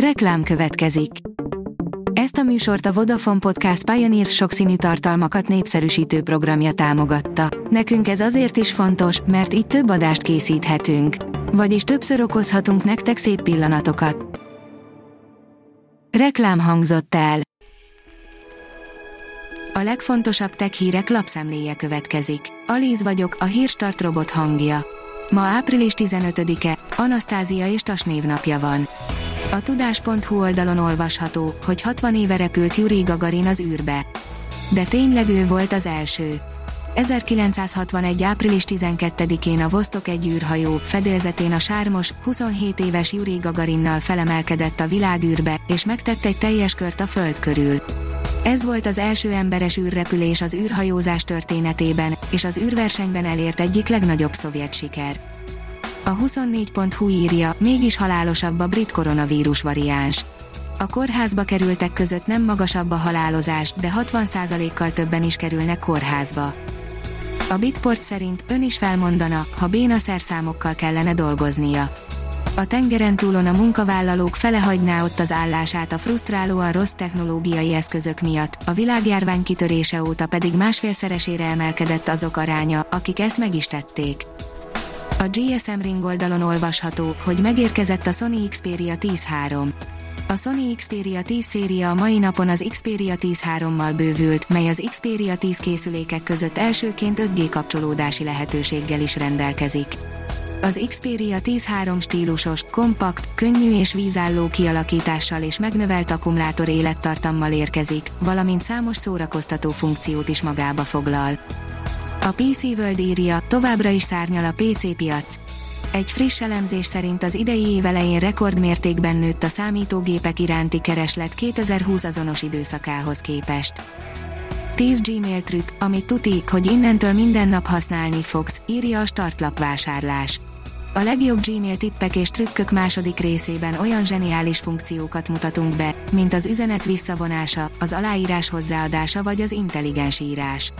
Reklám következik. Ezt a műsort a Vodafone Podcast Pioneer sokszínű tartalmakat népszerűsítő programja támogatta. Nekünk ez azért is fontos, mert így több adást készíthetünk. Vagyis többször okozhatunk nektek szép pillanatokat. Reklám hangzott el. A legfontosabb tech hírek lapszemléje következik. Alíz vagyok, a hírstart robot hangja. Ma április 15-e, Anasztázia és Tas névnapja van. A tudás.hu oldalon olvasható, hogy 60 éve repült Yuri Gagarin az űrbe. De tényleg ő volt az első. 1961. április 12-én a Vostok egy űrhajó fedélzetén a sármos, 27 éves Yuri Gagarinnal felemelkedett a világűrbe, és megtett egy teljes kört a Föld körül. Ez volt az első emberes űrrepülés az űrhajózás történetében, és az űrversenyben elért egyik legnagyobb szovjet siker. A 24.hu írja, mégis halálosabb a brit koronavírus variáns. A kórházba kerültek között nem magasabb a halálozás, de 60%-kal többen is kerülnek kórházba. A Bitport szerint ön is felmondana, ha béna szerszámokkal kellene dolgoznia. A tengeren túlon a munkavállalók fele hagyná ott az állását a frusztrálóan rossz technológiai eszközök miatt, a világjárvány kitörése óta pedig másfélszeresére emelkedett azok aránya, akik ezt meg is tették. A GSM Ring oldalon olvasható, hogy megérkezett a Sony Xperia 10.3. A Sony Xperia 10 széria a mai napon az Xperia 10.3-mal bővült, mely az Xperia 10 készülékek között elsőként 5G kapcsolódási lehetőséggel is rendelkezik. Az Xperia 10.3 stílusos, kompakt, könnyű és vízálló kialakítással és megnövelt akkumulátor élettartammal érkezik, valamint számos szórakoztató funkciót is magába foglal. A PC World írja, továbbra is szárnyal a PC piac. Egy friss elemzés szerint az idei év elején rekordmértékben nőtt a számítógépek iránti kereslet 2020 azonos időszakához képest. 10 Gmail trükk, amit tuti, hogy innentől minden nap használni fogsz, írja a startlap vásárlás. A legjobb Gmail tippek és trükkök második részében olyan zseniális funkciókat mutatunk be, mint az üzenet visszavonása, az aláírás hozzáadása vagy az intelligens írás.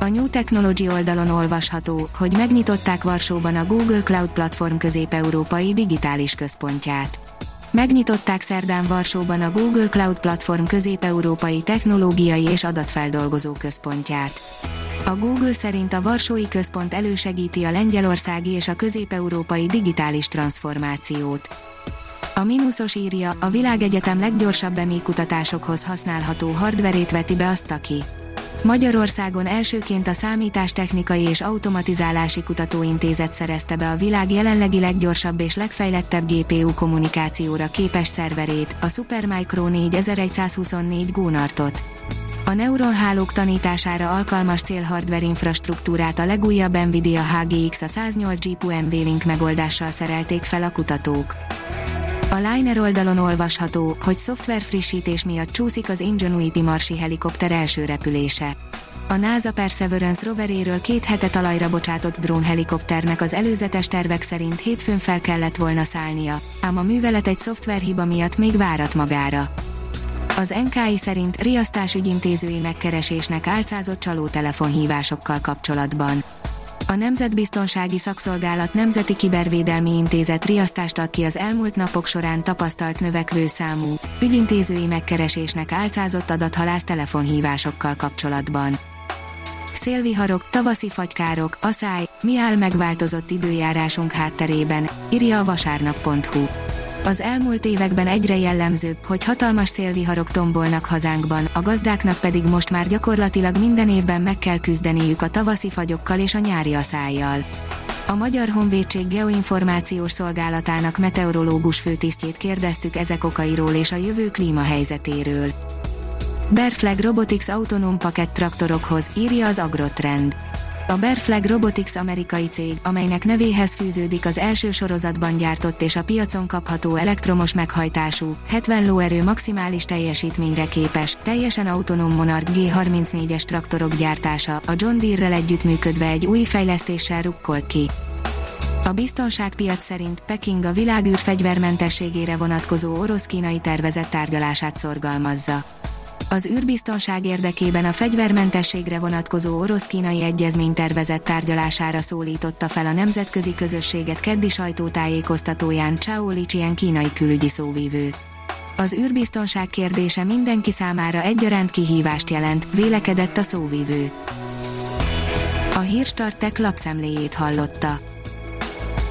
A New Technology oldalon olvasható, hogy megnyitották Varsóban a Google Cloud Platform közép-európai digitális központját. Megnyitották szerdán Varsóban a Google Cloud Platform közép-európai technológiai és adatfeldolgozó központját. A Google szerint a Varsói Központ elősegíti a lengyelországi és a közép-európai digitális transformációt. A mínuszos írja, a világegyetem leggyorsabb EMI kutatásokhoz használható hardverét veti be azt, aki Magyarországon elsőként a Számítástechnikai és Automatizálási Kutatóintézet szerezte be a világ jelenlegi leggyorsabb és legfejlettebb GPU kommunikációra képes szerverét, a Supermicro 4124 Gónartot. A neuronhálók tanítására alkalmas célhardware infrastruktúrát a legújabb Nvidia HGX a 108 GPU NVLink megoldással szerelték fel a kutatók. A Liner oldalon olvasható, hogy szoftver frissítés miatt csúszik az Ingenuity marsi helikopter első repülése. A NASA Perseverance roveréről két hete talajra bocsátott drónhelikopternek az előzetes tervek szerint hétfőn fel kellett volna szállnia, ám a művelet egy szoftverhiba miatt még várat magára. Az NKI szerint riasztásügyintézői megkeresésnek álcázott csaló telefonhívásokkal kapcsolatban. A Nemzetbiztonsági Szakszolgálat Nemzeti Kibervédelmi Intézet riasztást ad ki az elmúlt napok során tapasztalt növekvő számú, ügyintézői megkeresésnek álcázott adathalász telefonhívásokkal kapcsolatban. Szélviharok, tavaszi fagykárok, aszály, mi áll megváltozott időjárásunk hátterében, írja a vasárnap.hu. Az elmúlt években egyre jellemzőbb, hogy hatalmas szélviharok tombolnak hazánkban, a gazdáknak pedig most már gyakorlatilag minden évben meg kell küzdeniük a tavaszi fagyokkal és a nyári aszályjal. A Magyar Honvédség Geoinformációs Szolgálatának meteorológus főtisztjét kérdeztük ezek okairól és a jövő klímahelyzetéről. Berflag Robotics autonóm pakett traktorokhoz, írja az Agrotrend. A Bearflag Robotics amerikai cég, amelynek nevéhez fűződik az első sorozatban gyártott és a piacon kapható elektromos meghajtású, 70 lóerő maximális teljesítményre képes, teljesen autonóm Monarch G34-es traktorok gyártása, a John Deere-rel együttműködve egy új fejlesztéssel rukkolt ki. A biztonságpiac szerint Peking a világűr fegyvermentességére vonatkozó orosz-kínai tervezett tárgyalását szorgalmazza. Az űrbiztonság érdekében a fegyvermentességre vonatkozó orosz-kínai egyezmény tervezett tárgyalására szólította fel a nemzetközi közösséget keddi sajtótájékoztatóján Chao Lichien kínai külügyi szóvívő. Az űrbiztonság kérdése mindenki számára egyaránt kihívást jelent, vélekedett a szóvívő. A hírstartek lapszemléjét hallotta.